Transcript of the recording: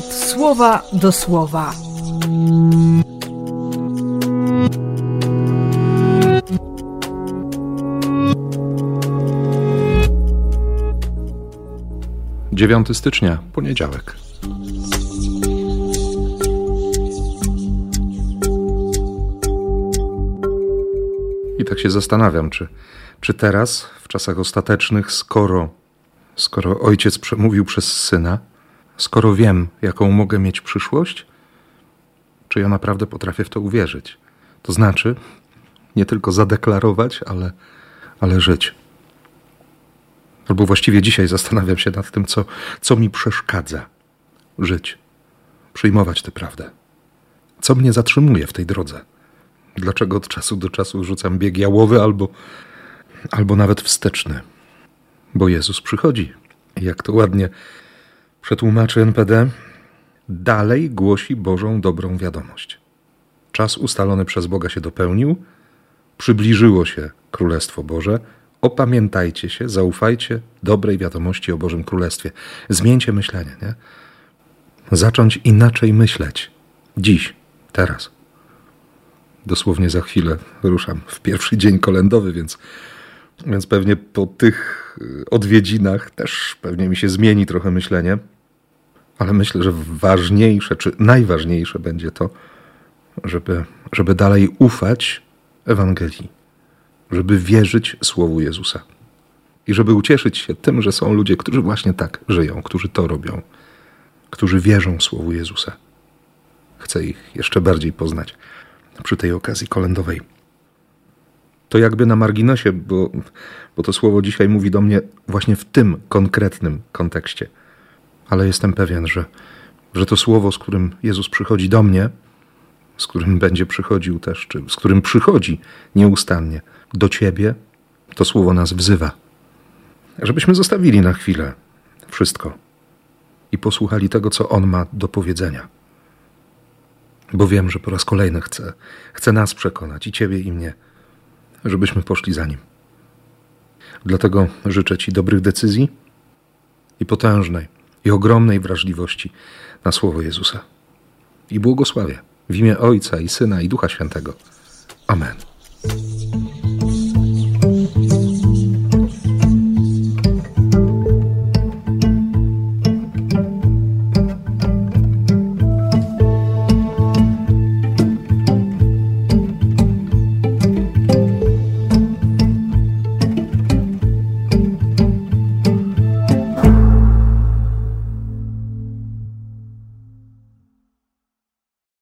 słowa do słowa. Dziewiąty stycznia, poniedziałek. I tak się zastanawiam, czy, czy teraz, w czasach ostatecznych, skoro, skoro ojciec przemówił przez syna, skoro wiem, jaką mogę mieć przyszłość, czy ja naprawdę potrafię w to uwierzyć? To znaczy, nie tylko zadeklarować, ale, ale żyć. Albo właściwie dzisiaj zastanawiam się nad tym, co, co mi przeszkadza żyć, przyjmować tę prawdę. Co mnie zatrzymuje w tej drodze? Dlaczego od czasu do czasu rzucam bieg jałowy albo, albo nawet wsteczny? Bo Jezus przychodzi. Jak to ładnie przetłumaczy NPD, dalej głosi Bożą dobrą wiadomość. Czas ustalony przez Boga się dopełnił, przybliżyło się Królestwo Boże. Opamiętajcie się, zaufajcie dobrej wiadomości o Bożym Królestwie. Zmieńcie myślenie, nie? Zacząć inaczej myśleć. Dziś, teraz. Dosłownie za chwilę ruszam w pierwszy dzień kolendowy, więc, więc pewnie po tych odwiedzinach też pewnie mi się zmieni trochę myślenie. Ale myślę, że ważniejsze, czy najważniejsze będzie to, żeby, żeby dalej ufać Ewangelii, żeby wierzyć Słowu Jezusa i żeby ucieszyć się tym, że są ludzie, którzy właśnie tak żyją, którzy to robią, którzy wierzą Słowu Jezusa. Chcę ich jeszcze bardziej poznać przy tej okazji kolendowej. To jakby na marginesie, bo, bo to słowo dzisiaj mówi do mnie właśnie w tym konkretnym kontekście. Ale jestem pewien, że, że to słowo, z którym Jezus przychodzi do mnie, z którym będzie przychodził też, czy z którym przychodzi nieustannie do ciebie, to słowo nas wzywa. Żebyśmy zostawili na chwilę wszystko i posłuchali tego, co On ma do powiedzenia. Bo wiem, że po raz kolejny chce, chce nas przekonać, i Ciebie, i mnie, żebyśmy poszli za Nim. Dlatego życzę Ci dobrych decyzji i potężnej, i ogromnej wrażliwości na Słowo Jezusa. I błogosławię w imię Ojca i Syna i Ducha Świętego. Amen.